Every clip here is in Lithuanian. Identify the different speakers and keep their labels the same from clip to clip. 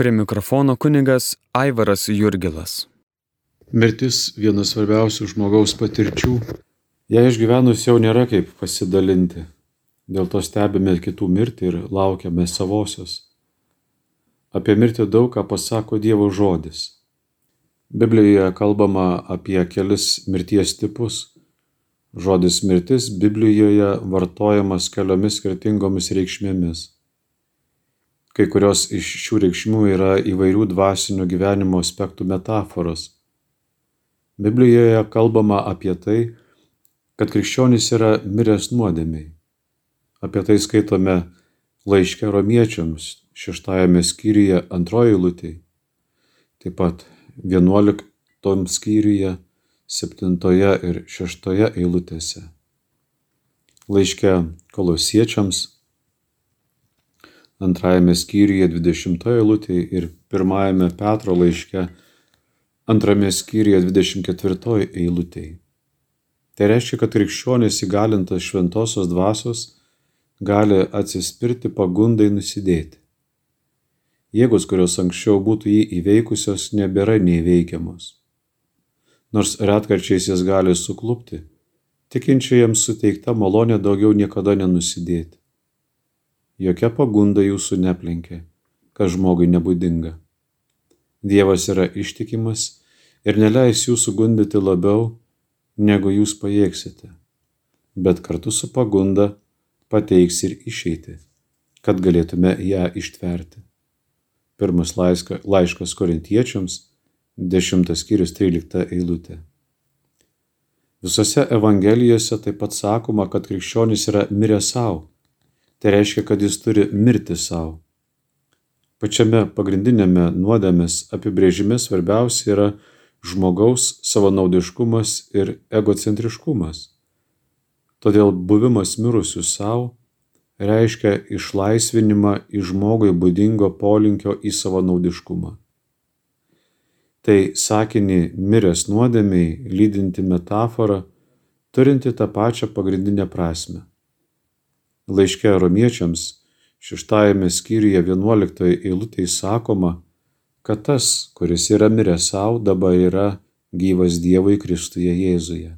Speaker 1: Prie mikrofono kunigas Aivaras Jurgilas.
Speaker 2: Mirtis vienas svarbiausių žmogaus patirčių. Ją išgyvenus jau nėra kaip pasidalinti. Dėl to stebime kitų mirtį ir laukiame savosios. Apie mirtį daug ką pasako Dievo žodis. Biblijoje kalbama apie kelis mirties tipus. Žodis mirtis Biblijoje vartojamas keliomis skirtingomis reikšmėmis. Kai kurios iš šių reikšmių yra įvairių dvasinio gyvenimo aspektų metaforos. Biblijoje kalbama apie tai, kad krikščionys yra miręs nuodėmiai. Apie tai skaitome laiške romiečiams šeštajame skyriuje antroji lūtė, taip pat vienuoliktom skyriuje septintoje ir šeštoje eilutėse. Laiške kolosiečiams antrajame skyriuje 20 eilutėje ir pirmajame Petro laiške antrame skyriuje 24 eilutėje. Tai reiškia, kad krikščionis įgalintas šventosios dvasios gali atsispirti pagundai nusidėti. Jėgos, kurios anksčiau būtų jį įveikusios, nebėra neįveikiamos. Nors retkarčiais jas gali suklupti, tikinčiajams suteikta malonė daugiau niekada nenusidėti jokia pagunda jūsų neplenkė, kas žmogui nebūdinga. Dievas yra ištikimas ir neleis jūsų gundyti labiau, negu jūs pajėgsite, bet kartu su pagunda pateiks ir išeiti, kad galėtume ją ištverti. Pirmas laiška, laiškas korintiečiams, 10 skyrius 13 eilutė. Visose evangelijose taip pat sakoma, kad krikščionis yra mirę savo tai reiškia, kad jis turi mirti savo. Pačiame pagrindinėme nuodėmės apibrėžime svarbiausia yra žmogaus savanaudiškumas ir egocentriškumas. Todėl buvimas mirusių savo reiškia išlaisvinimą iš žmogui būdingo polinkio į savanaudiškumą. Tai sakinį miręs nuodėmiai lydinti metafora, turinti tą pačią pagrindinę prasme. Laiške romiečiams šeštajame skyriuje vienuoliktoje eilutėje sakoma, kad tas, kuris yra miręs savo, dabar yra gyvas Dievui Kristuje Jėzuje.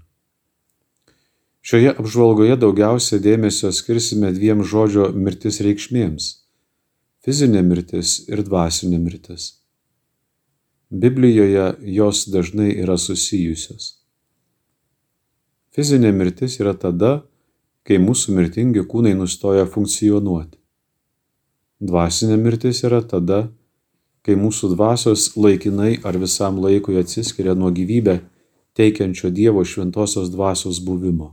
Speaker 2: Šioje apžvalgoje daugiausia dėmesio skirsime dviem žodžio mirtis reikšmėms - fizinė mirtis ir dvasinė mirtis. Biblijoje jos dažnai yra susijusios. Fizinė mirtis yra tada, kai mūsų mirtingi kūnai nustoja funkcionuoti. Dvasinė mirtis yra tada, kai mūsų dvasios laikinai ar visam laikui atsiskiria nuo gyvybę teikiančio Dievo šventosios dvasios buvimo.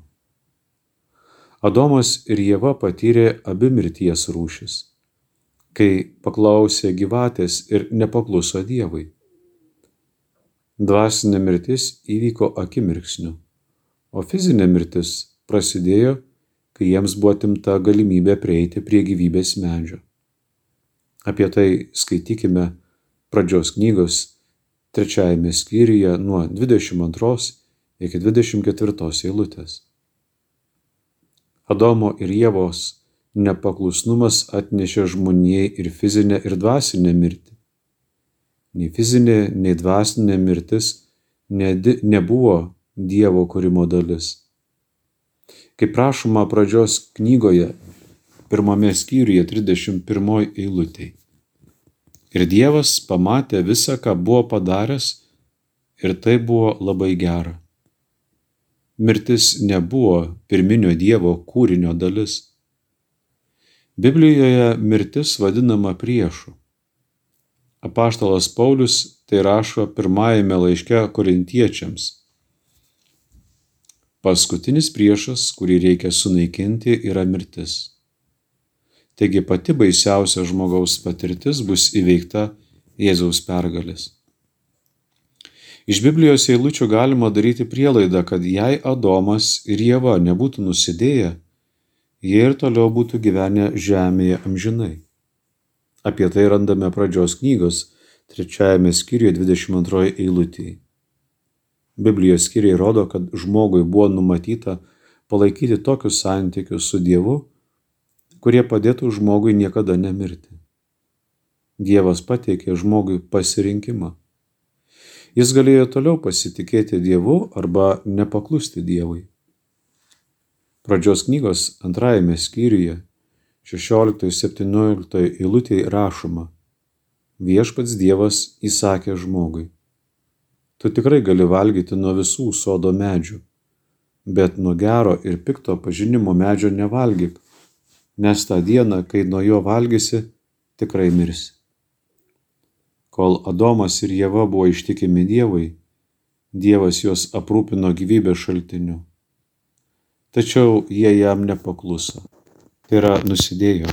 Speaker 2: Adomas ir Jėva patyrė abi mirties rūšis, kai paklausė gyvatės ir nepakluso Dievui. Dvasinė mirtis įvyko akimirksniu, o fizinė mirtis prasidėjo kai jiems buvo atimta galimybė prieiti prie gyvybės medžio. Apie tai skaitykime pradžios knygos trečiajame skyriuje nuo 22 iki 24 eilutės. Adomo ir Jėvos nepaklusnumas atnešė žmonijai ir fizinę, ir dvasinę mirtį. Nei fizinė, nei dvasinė mirtis nebuvo Dievo kūrimo dalis kaip rašoma pradžios knygoje, pirmame skyriuje 31 eilutėje. Ir Dievas pamatė visą, ką buvo padaręs, ir tai buvo labai gera. Mirtis nebuvo pirminio Dievo kūrinio dalis. Biblijoje mirtis vadinama priešu. Apaštalas Paulius tai rašo pirmajame laiške korintiečiams Paskutinis priešas, kurį reikia sunaikinti, yra mirtis. Taigi pati baisiausia žmogaus patirtis bus įveikta Jėzaus pergalės. Iš Biblijos eilučių galima daryti prielaidą, kad jei Adomas ir Jėva nebūtų nusidėję, jie ir toliau būtų gyvenę žemėje amžinai. Apie tai randame pradžios knygos trečiajame skyriuje 22 eilutėje. Biblijos skyriai rodo, kad žmogui buvo numatyta palaikyti tokius santykius su Dievu, kurie padėtų žmogui niekada nemirti. Dievas pateikė žmogui pasirinkimą. Jis galėjo toliau pasitikėti Dievu arba nepaklusti Dievui. Pradžios knygos antrajame skyriuje 16-17 eilutėje rašoma Viešpats Dievas įsakė žmogui. Tu tikrai gali valgyti nuo visų sodo medžių, bet nuo gero ir pikto pažinimo medžio nevalgyk, nes tą dieną, kai nuo jo valgysi, tikrai mirsi. Kol Adomas ir Jėva buvo ištikimi Dievui, Dievas juos aprūpino gyvybės šaltiniu. Tačiau jie jam nepakluso. Tai yra nusidėjo,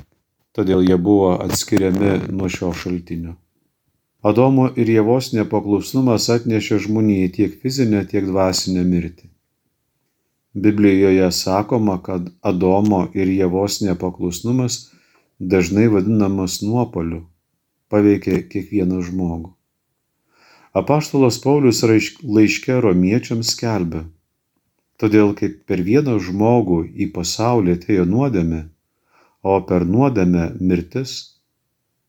Speaker 2: todėl jie buvo atskiriami nuo šio šaltinio. Adomo ir Jėvos nepaklusnumas atnešė žmonijai tiek fizinę, tiek dvasinę mirtį. Biblijoje sakoma, kad Adomo ir Jėvos nepaklusnumas dažnai vadinamas nuopoliu, paveikė kiekvieną žmogų. Apaštalas Paulius laiške romiečiams skelbia, todėl kaip per vieną žmogų į pasaulį atėjo nuodėmė, o per nuodėmę mirtis,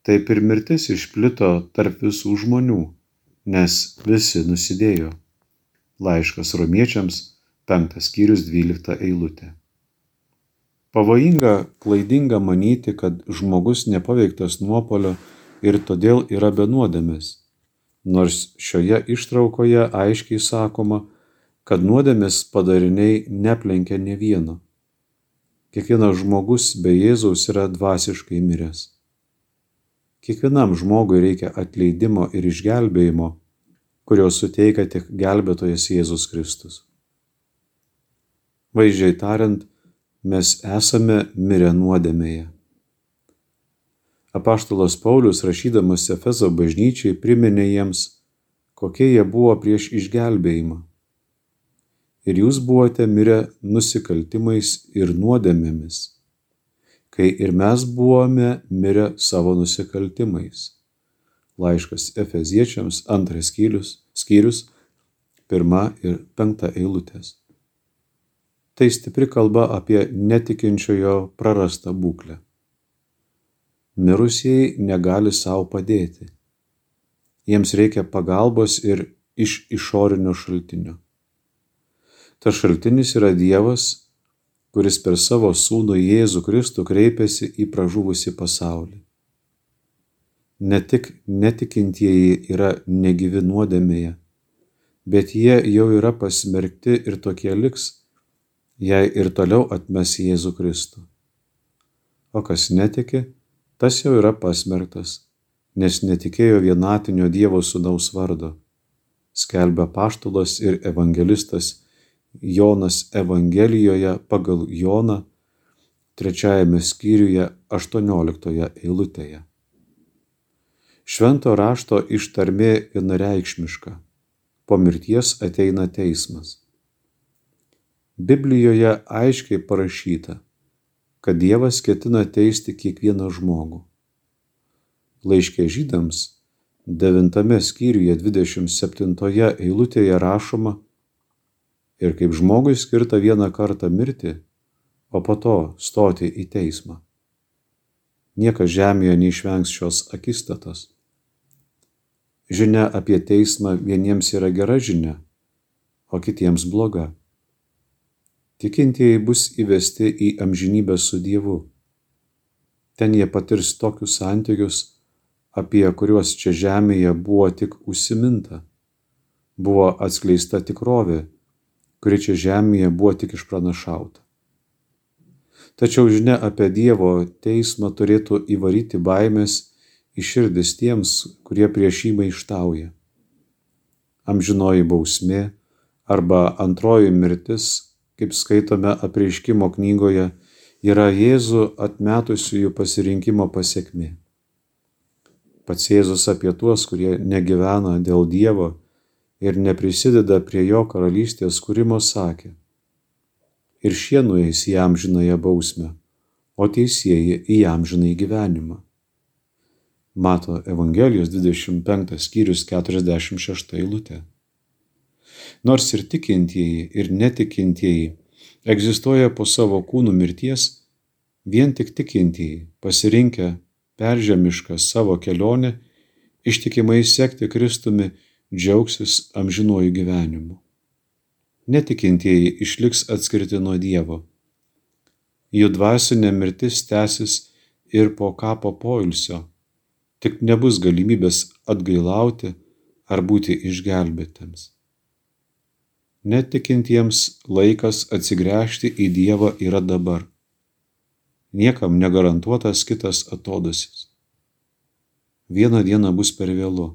Speaker 2: taip ir mirtis išplito tarp visų žmonių, nes visi nusidėjo. Laiškas romiečiams, penktas skyrius, dvylikta eilutė. Pavojinga, klaidinga manyti, kad žmogus nepaveiktas nuopolio ir todėl yra be nuodėmės, nors šioje ištraukoje aiškiai sakoma, kad nuodėmės padariniai neplenkia ne vieno. Kiekvienas žmogus be Jėzaus yra dvasiškai miręs. Kiekvienam žmogui reikia atleidimo ir išgelbėjimo, kurio suteikia tik gelbėtojas Jėzus Kristus. Vaizdžiai tariant, mes esame mirę nuodėmėje. Apaštalas Paulius rašydamas Efezo bažnyčiai priminė jiems, kokie jie buvo prieš išgelbėjimą. Ir jūs buvote mirę nusikaltimais ir nuodėmėmis, kai ir mes buvome mirę savo nusikaltimais. Laiškas Efeziečiams antras skyrius, skyrius pirma ir penkta eilutės. Tai stipri kalba apie netikinčiojo prarastą būklę mirusieji negali sau padėti. Jiems reikia pagalbos ir iš išorinio šaltinio. Tas šaltinis yra Dievas, kuris per savo sūnų Jėzų Kristų kreipiasi į pražuvusi pasaulį. Ne tik netikintieji yra negyvi nuodėmėje, bet jie jau yra pasmerkti ir tokie liks, jei ir toliau atmes Jėzų Kristų. O kas netiki, tas jau yra pasmerktas, nes netikėjo vienatinio Dievo sūnaus vardo, skelbia paštulas ir evangelistas Jonas Evangelijoje pagal Joną trečiajame skyriuje 18 eilutėje. Švento rašto ištarmė vienareikšmiška. Po mirties ateina teismas. Biblijoje aiškiai parašyta, kad Dievas ketina teisti kiekvieną žmogų. Laiškė žydams devintame skyriuje 27 eilutėje rašoma ir kaip žmogui skirta vieną kartą mirti, o po to stoti į teismą. Niekas žemėje neišvengs šios akistatos. Žinia apie teismą vieniems yra gera žinia, o kitiems bloga tikintieji bus įvesti į amžinybę su Dievu. Ten jie patirs tokius santykius, apie kuriuos čia žemėje buvo tik užsiminta. Buvo atskleista tikrovė, kuri čia žemėje buvo tik išpranašauta. Tačiau žinia apie Dievo teismą turėtų įvaryti baimės į širdis tiems, kurie prieš jį maištauja. Amžinoji bausmė arba antroji mirtis kaip skaitome apreiškimo knygoje, yra Jėzų atmetusiųjų pasirinkimo pasiekmi. Pats Jėzus apie tuos, kurie negyvena dėl Dievo ir neprisideda prie jo karalystės kūrimo, sakė. Ir šie nueis į amžinąją bausmę, o teisėjai į amžinąjį gyvenimą. Mato Evangelijos 25 skyrius 46 eilutė. Nors ir tikintieji, ir netikintieji egzistuoja po savo kūnų mirties, vien tik tikintieji pasirinkę peržemišką savo kelionę, ištikimai sekti Kristumi, džiaugsis amžinuoju gyvenimu. Netikintieji išliks atskirti nuo Dievo. Jų dvasinė mirtis tęsis ir po kapo poilsio, tik nebus galimybės atgailauti ar būti išgelbėtiems. Netikintiems laikas atsigręžti į Dievą yra dabar. Niekam negarantuotas kitas atodusis. Vieną dieną bus per vėlu.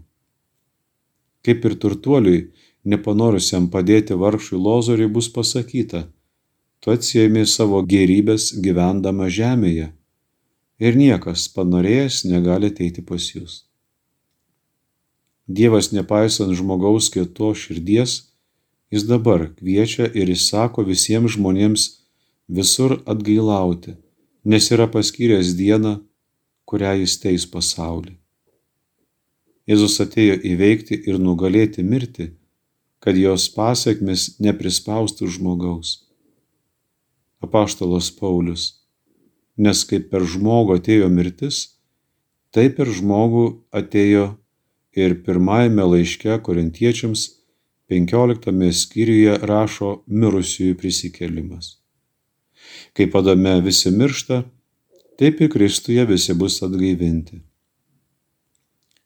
Speaker 2: Kaip ir turtuoliui, nepanorusiam padėti vargšui lozoriui bus pasakyta, tu atsiemi savo gerybės gyvendama žemėje ir niekas panorėjęs negali ateiti pas jūs. Dievas nepaisant žmogaus kieto širdies, Jis dabar kviečia ir įsako visiems žmonėms visur atgailauti, nes yra paskyręs dieną, kurią jis teis pasaulį. Jėzus atėjo įveikti ir nugalėti mirtį, kad jos pasiekmes neprispaustų žmogaus. Apaštalas Paulius, nes kaip per žmogų atėjo mirtis, taip per žmogų atėjo ir pirmajame laiške korintiečiams 15 skyriuje rašo mirusiųjų prisikėlimas. Kaip Adame visi miršta, taip ir Kristuje visi bus atgaivinti.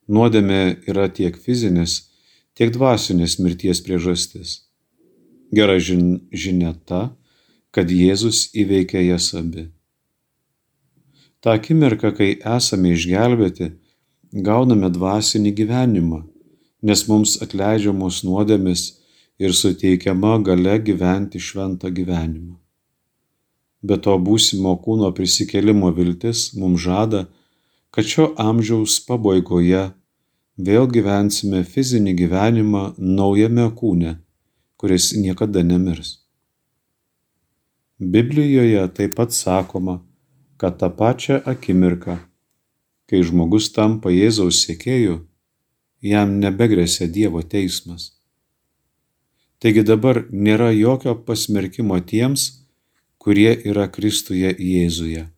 Speaker 2: Nuodėmė yra tiek fizinės, tiek dvasinės mirties priežastis. Gera žinia ta, kad Jėzus įveikia jas abi. Ta akimirka, kai esame išgelbėti, gauname dvasinį gyvenimą nes mums atleidžiamos nuodėmis ir suteikiama gale gyventi šventą gyvenimą. Be to būsimo kūno prisikelimo viltis mums žada, kad šio amžiaus pabaigoje vėl gyvensime fizinį gyvenimą naujame kūne, kuris niekada nemirs. Biblijoje taip pat sakoma, kad tą pačią akimirką, kai žmogus tampa Jėzaus sėkėjų, jam nebegrėsia Dievo teismas. Taigi dabar nėra jokio pasmerkimo tiems, kurie yra Kristuje Jėzuje.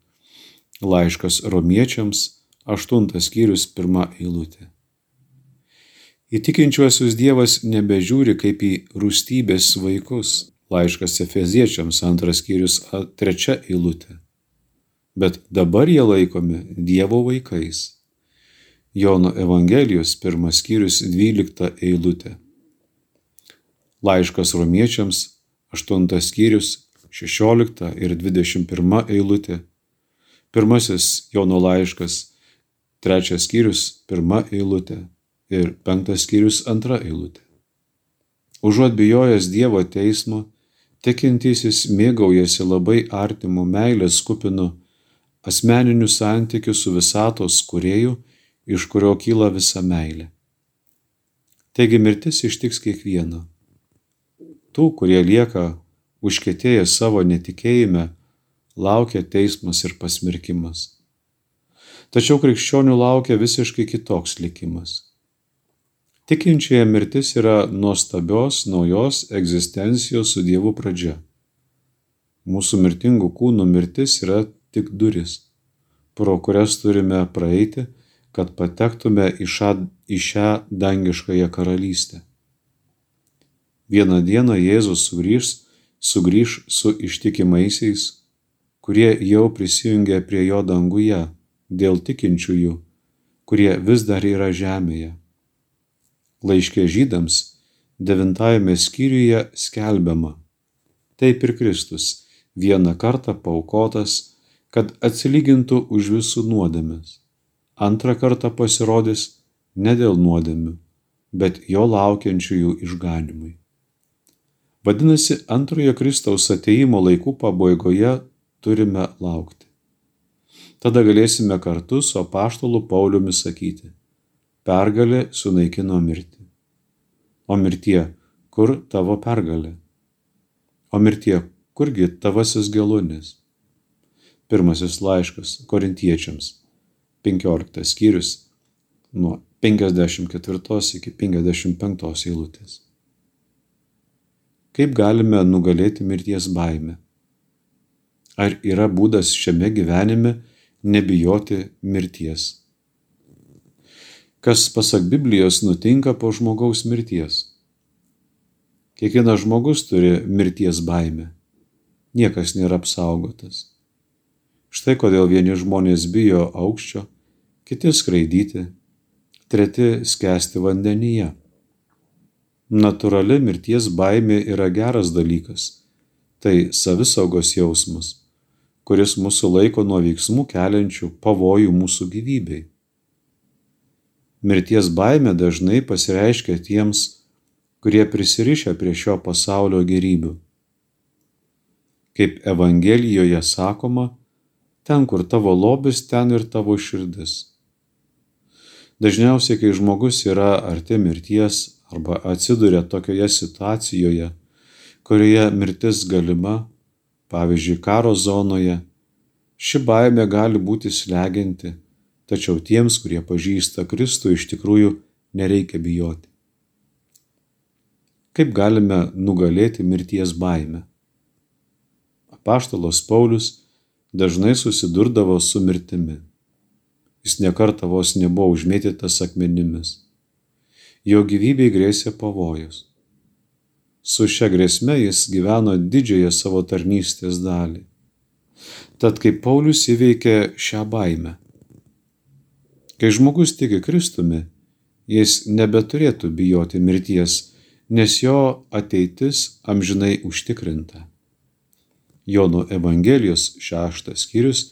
Speaker 2: Laiškas romiečiams, 8 skyrius, 1 eilutė. Įtikinčiuosius Dievas nebežiūri kaip į rūstybės vaikus. Laiškas Efeziečiams, 2 skyrius, 3 eilutė. Bet dabar jie laikomi Dievo vaikais Jono Evangelijos pirmas skyrius 12 eilutė. Laiškas romiečiams 8 skyrius 16 ir 21 eilutė. Pirmasis Jono laiškas 3 skyrius 1 eilutė ir 5 skyrius 2 eilutė. Užuot bijojęs Dievo teismo, tikintysis mėgaujasi labai artimu meilės kupinu asmeniniu santykiu su visatos kurėju iš kurio kyla visa meilė. Taigi mirtis ištiks kiekvieną. Tų, kurie lieka užkėtėję savo netikėjime, laukia teismas ir pasmerkimas. Tačiau krikščionių laukia visiškai kitoks likimas. Tikinčioje mirtis yra nuostabios naujos egzistencijos su Dievu pradžia. Mūsų mirtingų kūnų mirtis yra tik duris, pro kurias turime praeiti kad patektume į šią, į šią dangiškąją karalystę. Vieną dieną Jėzus sugrįž, sugrįž su ištikimaisiais, kurie jau prisijungia prie jo danguje dėl tikinčiųjų, kurie vis dar yra žemėje. Laiškė žydams devintajame skyriuje skelbiama, taip ir Kristus vieną kartą paukotas, kad atsilygintų už visų nuodėmes antrą kartą pasirodys ne dėl nuodėmių, bet jo laukiančiųjų išganimui. Vadinasi, antrojo Kristaus ateimo laikų pabaigoje turime laukti. Tada galėsime kartu su apaštalu Pauliumi sakyti, pergalė sunaikino mirtį. O mirtie, kur tavo pergalė? O mirtie, kurgi tavasis gelunis? Pirmasis laiškas korintiečiams 15 skyrius nuo 54 iki 55 eilutės. Kaip galime nugalėti mirties baimę? Ar yra būdas šiame gyvenime nebijoti mirties. Kas pasak Biblijos nutinka po žmogaus mirties? Kiekvienas žmogus turi mirties baimę. Niekas nėra apsaugotas. Štai kodėl vieni žmonės bijo aukščio, kiti skraidyti, treti skęsti vandenyje. Naturali mirties baimė yra geras dalykas. Tai savisaugos jausmas, kuris mūsų laiko nuo veiksmų keliančių pavojų mūsų gyvybei. Mirties baimė dažnai pasireiškia tiems, kurie prisirišę prie šio pasaulio gerybių. Kaip Evangelijoje sakoma, ten, kur tavo lobis, ten ir tavo širdis. Dažniausiai, kai žmogus yra arti mirties arba atsiduria tokioje situacijoje, kurioje mirtis galima, pavyzdžiui, karo zonoje, ši baimė gali būti slegianti, tačiau tiems, kurie pažįsta Kristų, iš tikrųjų nereikia bijoti. Kaip galime nugalėti mirties baimę? Apaštalos Paulius dažnai susidurdavo su mirtimi. Jis nekarta vos nebuvo užmėtytas akmenimis. Jo gyvybei grėsė pavojus. Su šia grėsme jis gyveno didžiąją savo tarnystės dalį. Tad kaip Paulius įveikė šią baimę? Kai žmogus tiki Kristumi, jis nebeturėtų bijoti mirties, nes jo ateitis amžinai užtikrinta. Jono Evangelijos 6 skyrius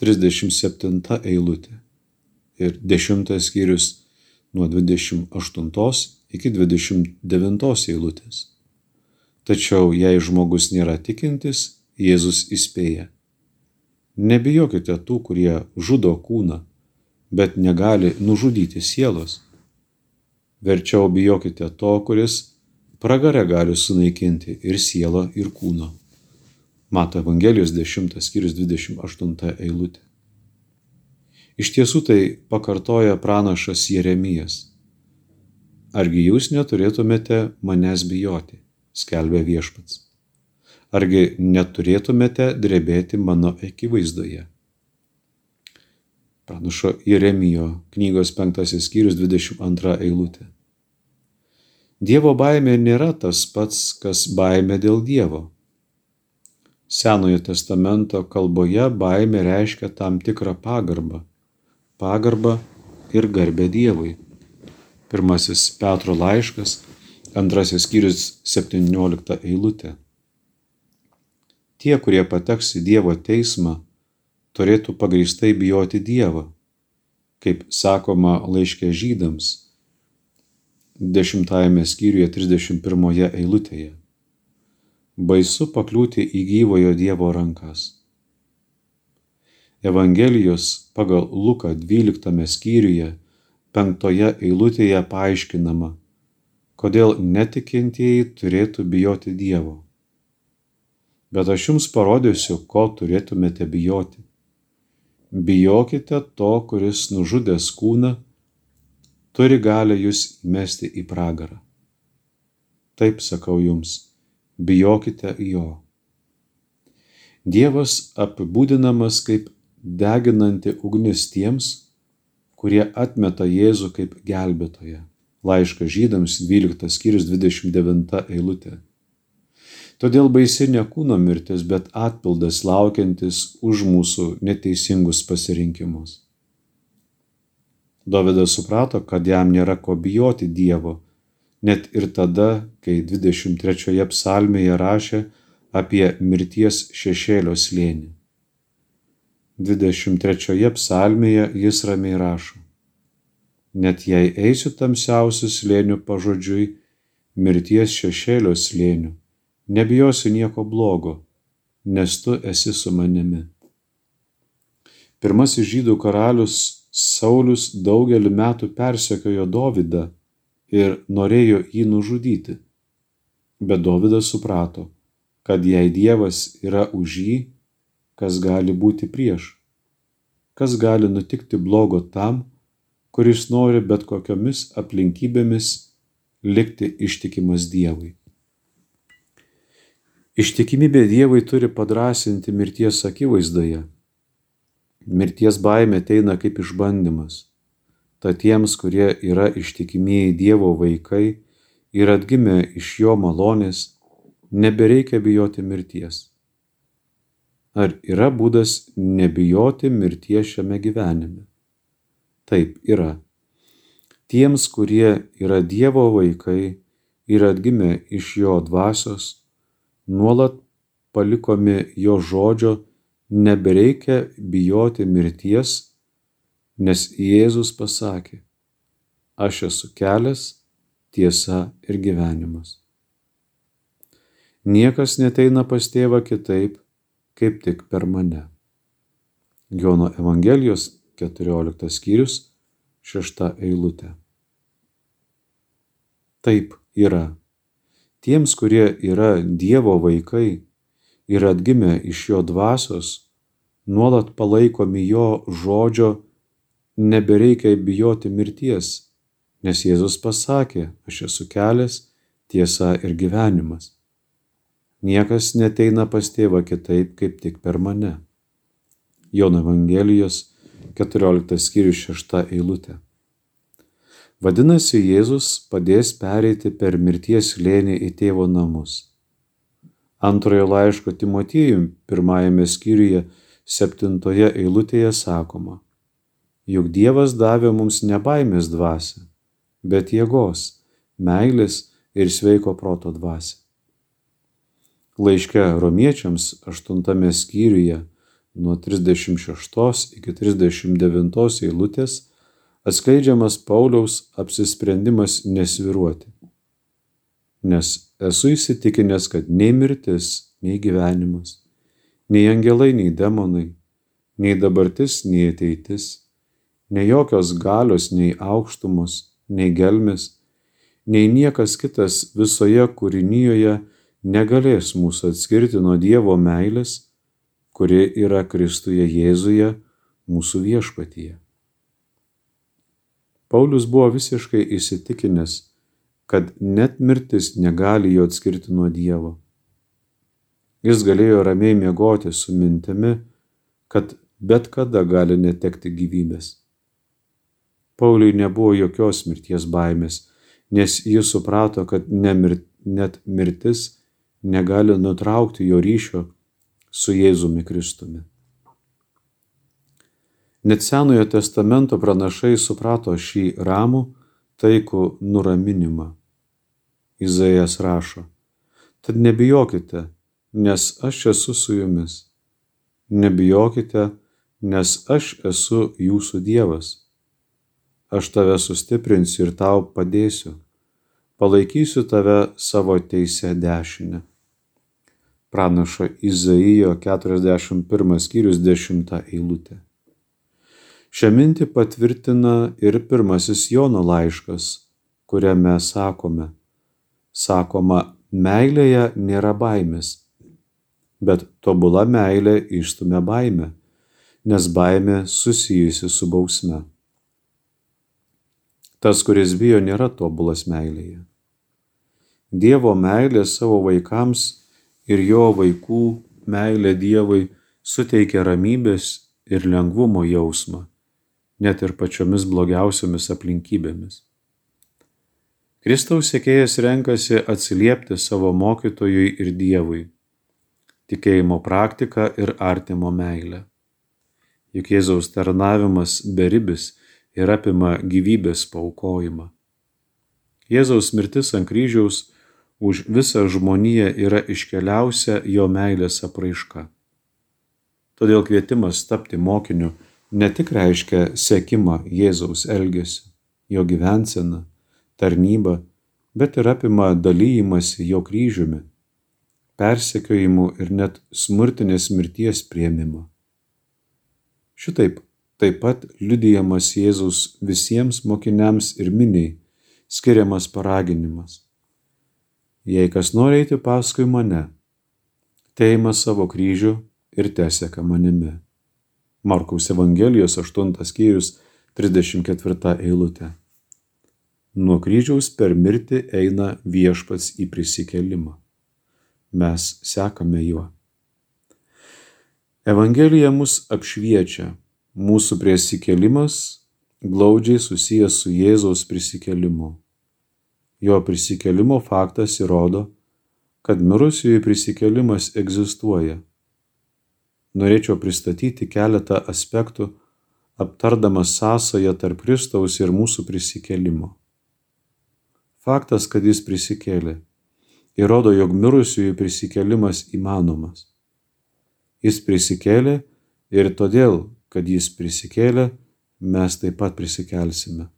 Speaker 2: 37 eilutė ir 10 skyrius nuo 28 iki 29 eilutės. Tačiau jei žmogus nėra tikintis, Jėzus įspėja. Nebijokite tų, kurie žudo kūną, bet negali nužudyti sielos. Verčiau bijokite to, kuris pragare gali sunaikinti ir sielą, ir kūną. Mato Evangelijos 10 skyrius 28 eilutė. Iš tiesų tai pakartoja pranašas Jeremijas. Argi jūs neturėtumėte manęs bijoti, skelbia viešpats. Argi neturėtumėte drebėti mano akivaizdoje. Pranašo Jeremijo knygos 5 skyrius 22 eilutė. Dievo baimė nėra tas pats, kas baimė dėl Dievo Senojo testamento kalboje baimė reiškia tam tikrą pagarbą. Pagarbą ir garbę Dievui. Pirmasis Petro laiškas, antrasis skyrius 17 eilutė. Tie, kurie pateks į Dievo teismą, turėtų pagristai bijoti Dievą, kaip sakoma laiškė žydams, dešimtajame skyriuje 31 eilutėje baisu pakliūti į gyvojo Dievo rankas. Evangelijos pagal Luką 12 skyriuje penktoje eilutėje paaiškinama, kodėl netikintieji turėtų bijoti Dievo. Bet aš jums parodysiu, ko turėtumėte bijoti. Bijokite to, kuris nužudęs kūną, turi galę jūs mesti į pragarą. Taip sakau jums bijokite jo. Dievas apibūdinamas kaip deginanti ugnis tiems, kurie atmeta Jėzų kaip gelbėtoją. Laiškas žydams 12 skyrius 29 eilutė. Todėl baisi ne kūno mirtis, bet atpildas laukiantis už mūsų neteisingus pasirinkimus. Dovydas suprato, kad jam nėra ko bijoti Dievo, net ir tada, kai 23 psalmėje rašė apie mirties šešėlio slėnį. 23 psalmėje jis ramiai rašo. Net jei eisiu tamsiausių slėnių pažodžiui, mirties šešėlio slėnių, nebijosiu nieko blogo, nes tu esi su manimi. Pirmasis žydų karalius Saulis daugelį metų persekiojo Dovydą ir norėjo jį nužudyti. Bet Dovydas suprato, kad jei Dievas yra už jį, kas gali būti prieš? Kas gali nutikti blogo tam, kuris nori bet kokiomis aplinkybėmis likti ištikimas Dievui? Ištikimybė Dievui turi padrasinti mirties akivaizdoje. Mirties baimė ateina kaip išbandymas. Tad tiems, kurie yra ištikimieji Dievo vaikai ir atgimę iš jo malonės, nebereikia bijoti mirties. Ar yra būdas nebijoti mirties šiame gyvenime? Taip yra. Tiems, kurie yra Dievo vaikai ir atgimę iš jo dvasios, nuolat palikomi jo žodžio, nebereikia bijoti mirties, nes Jėzus pasakė, aš esu kelias, tiesa ir gyvenimas. Niekas neteina pas tėvą kitaip, kaip tik per mane. Jono Evangelijos 14 skyrius 6 eilutė. Taip yra. Tiems, kurie yra Dievo vaikai ir atgimę iš jo dvasios, nuolat palaikomi jo žodžio, nebereikia bijoti mirties, nes Jėzus pasakė, aš esu kelias, tiesa ir gyvenimas. Niekas neteina pas tėvą kitaip, kaip tik per mane. Jono Evangelijos 14 skyrius 6 eilutė. Vadinasi, Jėzus padės pereiti per mirties lėnį į tėvo namus. Antrojo laiško Timotiejui pirmajame skyriuje septintoje eilutėje sakoma, juk Dievas davė mums ne baimės dvasę, bet jėgos, meilės ir sveiko proto dvasę. Laiške romiečiams aštuntame skyriuje nuo 36 iki 39 eilutės atskleidžiamas Pauliaus apsisprendimas nesviruoti. Nes esu įsitikinęs, kad nei mirtis, nei gyvenimas, nei angelai, nei demonai, nei dabartis, nei ateitis, nei jokios galios, nei aukštumos, nei gelmės, nei niekas kitas visoje kūrinyjoje negalės mūsų atskirti nuo Dievo meilės, kuri yra Kristuje Jėzuje, mūsų viešpatyje. Paulius buvo visiškai įsitikinęs, kad net mirtis negali jo atskirti nuo Dievo. Jis galėjo ramiai miegoti su mintimi, kad bet kada gali netekti gyvybės. Pauliui nebuvo jokios mirties baimės, nes jis suprato, kad nemir, net mirtis negali nutraukti jo ryšio su Jėzumi Kristumi. Net Senojo testamento pranašai suprato šį ramų, taikų nuraminimą. Izaijas rašo, tad nebijokite, nes aš esu su jumis. Nebijokite, nes aš esu jūsų Dievas. Aš tave sustiprinsiu ir tau padėsiu. Palaikysiu tave savo teisę dešinę pranašo Izaijo 41 skyrius 10 eilutė. Šią mintį patvirtina ir pirmasis Jono laiškas, kuriame sakome, sakoma, meilėje nėra baimės, bet tobula meilė išstumia baimę, nes baimė susijusi su bausme. Tas, kuris bijo, nėra tobulas meilėje. Dievo meilė savo vaikams ir jo vaikų meilė Dievui suteikia ramybės ir lengvumo jausmą, net ir pačiomis blogiausiomis aplinkybėmis. Kristaus sėkėjas renkasi atsiliepti savo mokytojui ir Dievui, tikėjimo praktiką ir artimo meilę. Juk Jėzaus tarnavimas beribis ir apima gyvybės paukojimą. Jėzaus mirtis ant kryžiaus už visą žmoniją yra iškeliausia jo meilės apraiška. Todėl kvietimas tapti mokiniu ne tik reiškia sekimą Jėzaus elgesiu, jo gyvenseną, tarnybą, bet ir apima dalyjimąsi jo kryžiumi, persekiojimu ir net smurtinės mirties prieimimą. Šitaip taip pat liudijamas Jėzus visiems mokiniams ir miniai skiriamas paraginimas jei kas nori eiti paskui mane, teima savo kryžių ir teseka manimi. Markaus Evangelijos 8 skyrius 34 eilutė. Nuo kryžiaus per mirtį eina viešpats į prisikelimą. Mes sekame juo. Evangelija mus apšviečia, mūsų prisikėlimas glaudžiai susijęs su Jėzaus prisikėlimu. Jo prisikėlimo faktas įrodo, kad mirusiųjų prisikėlimas egzistuoja. Norėčiau pristatyti keletą aspektų, aptardamas sąsąją tarp Kristaus ir mūsų prisikėlimo. Faktas, kad jis prisikėlė, įrodo, jog mirusiųjų prisikėlimas įmanomas. Jis prisikėlė ir todėl, kad jis prisikėlė, mes taip pat prisikelsime.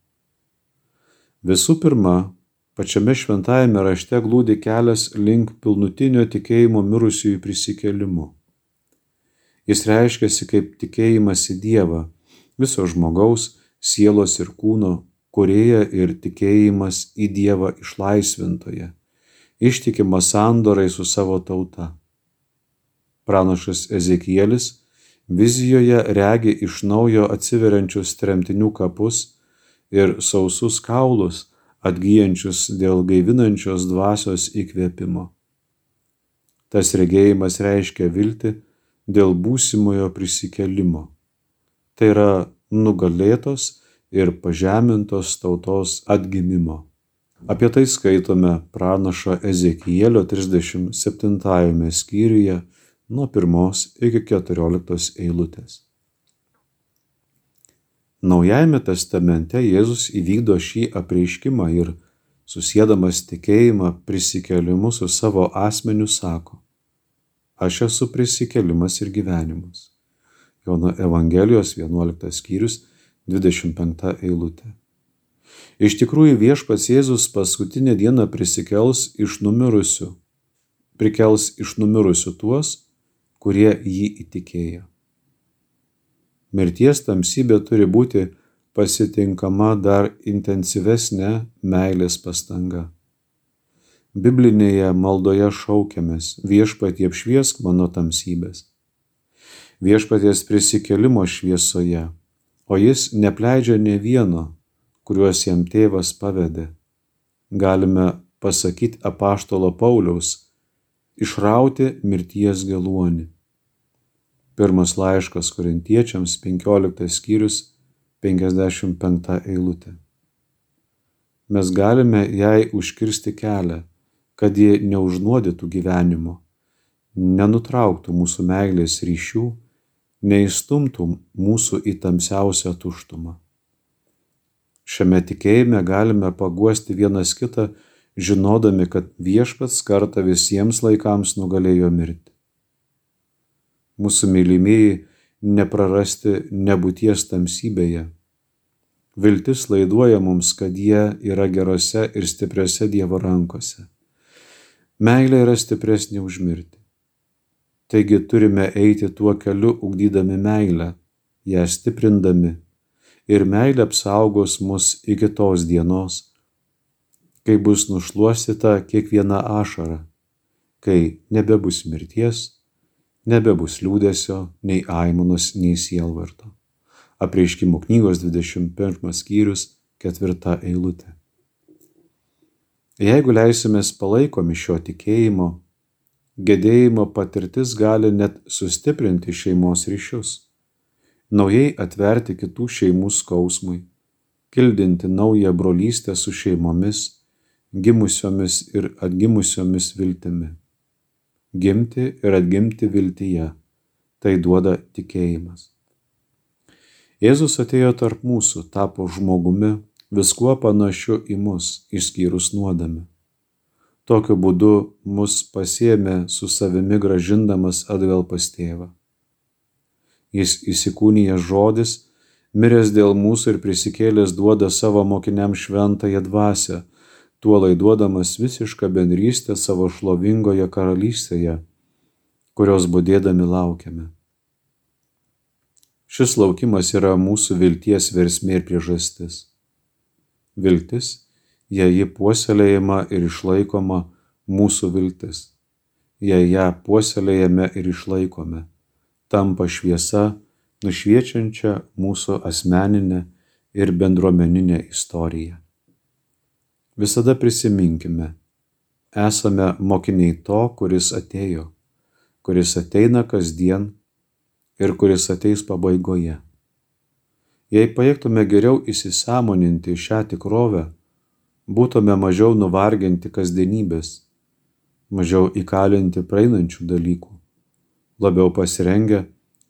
Speaker 2: Visų pirma, pačiame šventajame rašte glūdi kelias link pilnutinio tikėjimo mirusiųjų prisikėlimu. Jis reiškiasi kaip tikėjimas į Dievą, viso žmogaus, sielos ir kūno, kurėja ir tikėjimas į Dievą išlaisvintoje, ištikimas sandorai su savo tauta. Pranašas Ezekielis vizijoje regi iš naujo atsiveriančius tremtinių kapus ir sausus kaulus, atgyjančius dėl gaivinančios dvasios įkvėpimo. Tas regėjimas reiškia viltį dėl būsimojo prisikelimo. Tai yra nugalėtos ir pažemintos tautos atgimimo. Apie tai skaitome pranašo Ezekielio 37 skyriuje nuo pirmos iki keturioliktos eilutės. Naujajame testamente Jėzus įvykdo šį apreiškimą ir, susėdamas tikėjimą prisikelimu su savo asmeniu, sako, aš esu prisikelimas ir gyvenimas. Jono Evangelijos 11 skyrius 25 eilutė. Iš tikrųjų viešpats Jėzus paskutinę dieną prisikels iš numirusių, prikels iš numirusių tuos, kurie jį įtikėjo. Mirties tamsybė turi būti pasitinkama dar intensyvesnė meilės pastanga. Biblinėje maldoje šaukiamės viešpatie apšviesk mano tamsybės. Viešpaties prisikelimo šviesoje, o jis nepleidžia ne vieno, kuriuos jam tėvas pavedė. Galime pasakyti apaštalo Pauliaus, išrauti mirties geluonį. Pirmas laiškas korintiečiams 15 skyrius 55 eilutė. Mes galime jai užkirsti kelią, kad ji neužnuodytų gyvenimo, nenutrauktų mūsų meilės ryšių, neįstumtų mūsų į tamsiausią tuštumą. Šiame tikėjime galime paguosti vienas kitą žinodami, kad viešpats kartą visiems laikams nugalėjo mirtį. Mūsų mylimieji neprarasti nebūties tamsybėje. Viltis laiduoja mums, kad jie yra gerose ir stipriose Dievo rankose. Meilė yra stipresnė už mirtį. Taigi turime eiti tuo keliu, ugdydami meilę, ją stiprindami ir meilė apsaugos mus iki tos dienos, kai bus nušluostyta kiekviena ašara, kai nebebus mirties, nebebus liūdėsio, nei aimanos, nei sielvarto. Apreiškimo knygos 21 skyrius, ketvirta eilutė. Jeigu leisimės palaikomi šio tikėjimo, gedėjimo patirtis gali net sustiprinti šeimos ryšius, naujai atverti kitų šeimų skausmui, kildinti naują brolystę su šeimomis, gimusiomis ir atgimusiomis viltimi. Gimti ir atgimti viltyje - tai duoda tikėjimas. Jėzus atėjo tarp mūsų, tapo žmogumi, viskuo panašiu į mus, išskyrus nuodami. Tokiu būdu mus pasiemė su savimi gražindamas atgal pas tėvą. Jis įsikūnija žodis, miręs dėl mūsų ir prisikėlęs duoda savo mokiniams šventąją dvasę, tuo laiduodamas visišką bendrystę savo šlovingoje karalystėje, kurios būdėdami laukiame. Šis laukimas yra mūsų vilties versmė ir priežastis. Viltis, jei ji puoselėjama ir išlaikoma, mūsų viltis, jei ją puoselėjame ir išlaikome, tampa šviesa, nušviečiančia mūsų asmeninę ir bendruomeninę istoriją. Visada prisiminkime, esame mokiniai to, kuris atėjo, kuris ateina kasdien ir kuris ateis pabaigoje. Jei pajėgtume geriau įsisamoninti šią tikrovę, būtume mažiau nuvarginti kasdienybės, mažiau įkalinti praeinančių dalykų, labiau pasirengę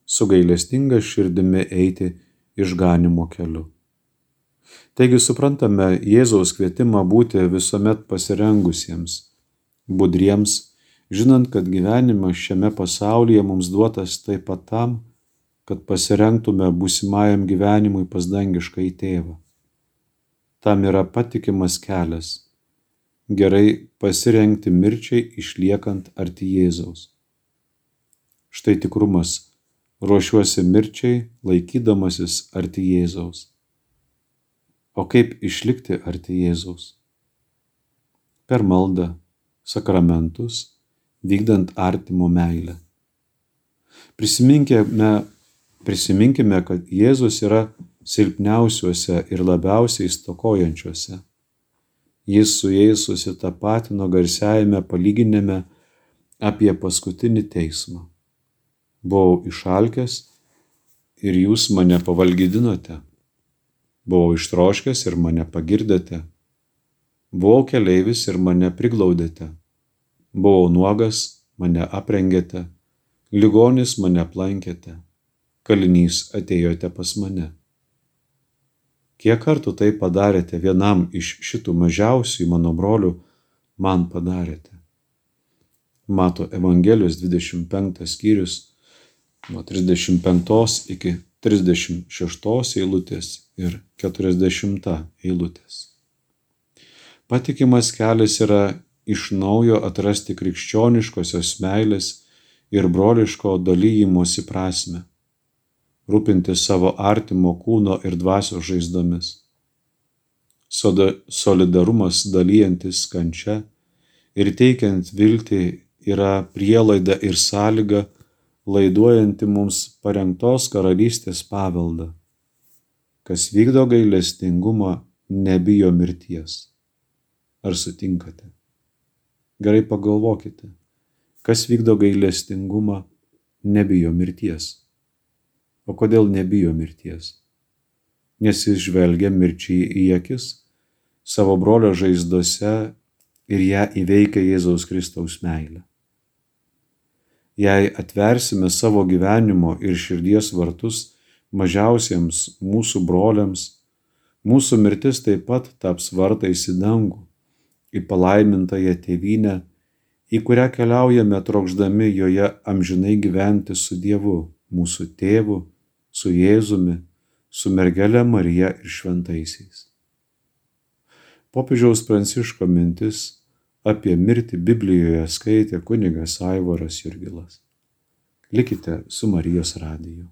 Speaker 2: su gailestinga širdimi eiti išganimo keliu. Taigi suprantame Jėzaus kvietimą būti visuomet pasirengusiems, budriems, žinant, kad gyvenimas šiame pasaulyje mums duotas taip pat tam, kad pasirengtume būsimajam gyvenimui pas dangišką į tėvą. Tam yra patikimas kelias - gerai pasirengti mirčiai išliekant arti Jėzaus. Štai tikrumas - ruošiuosi mirčiai laikydamasis arti Jėzaus. O kaip išlikti arti Jėzaus? Per maldą, sakramentus, vykdant artimo meilę. Prisiminkime Prisiminkime, kad Jėzus yra silpniausiuose ir labiausiai stokojančiuose. Jis su jais susitapatino garsiajame palyginime apie paskutinį teismą. Buvau išalkęs ir jūs mane pavalgydinote. Buvau ištroškęs ir mane pagirdėte. Buvau keleivis ir mane priglaudėte. Buvau nuogas, mane aprengėte. Ligonis mane aplankėte kalinys atėjote pas mane. Kiek kartų tai padarėte vienam iš šitų mažiausių mano brolių, man padarėte. Mato Evangelijos 25 skyrius nuo 35 iki 36 eilutės ir 40 eilutės. Patikimas kelias yra iš naujo atrasti krikščioniškosios meilės ir broliško dalyjimosi prasme rūpintis savo artimo kūno ir dvasios žaizdomis. Solidarumas dalyjantis kančia ir teikiant viltį yra prielaida ir sąlyga laiduojanti mums parengtos karalystės paveldą. Kas vykdo gailestingumą, nebijo mirties. Ar sutinkate? Gerai pagalvokite, kas vykdo gailestingumą, nebijo mirties. O kodėl nebijo mirties? Nes jis žvelgia mirčiai į akis, savo brolio žaizdose ir ją įveikia Jėzaus Kristaus meilę. Jei atversime savo gyvenimo ir širdies vartus mažiausiems mūsų broliams, mūsų mirtis taip pat taps vartais į dangų, į palaimintąją tėvynę, į kurią keliaujame trokšdami joje amžinai gyventi su Dievu, mūsų tėvu su Jėzumi, su mergelė Marija ir šventaisiais. Popiežiaus Pranciško mintis apie mirtį Biblijoje skaitė kunigas Aivaras Jurgilas. Likite su Marijos radiju.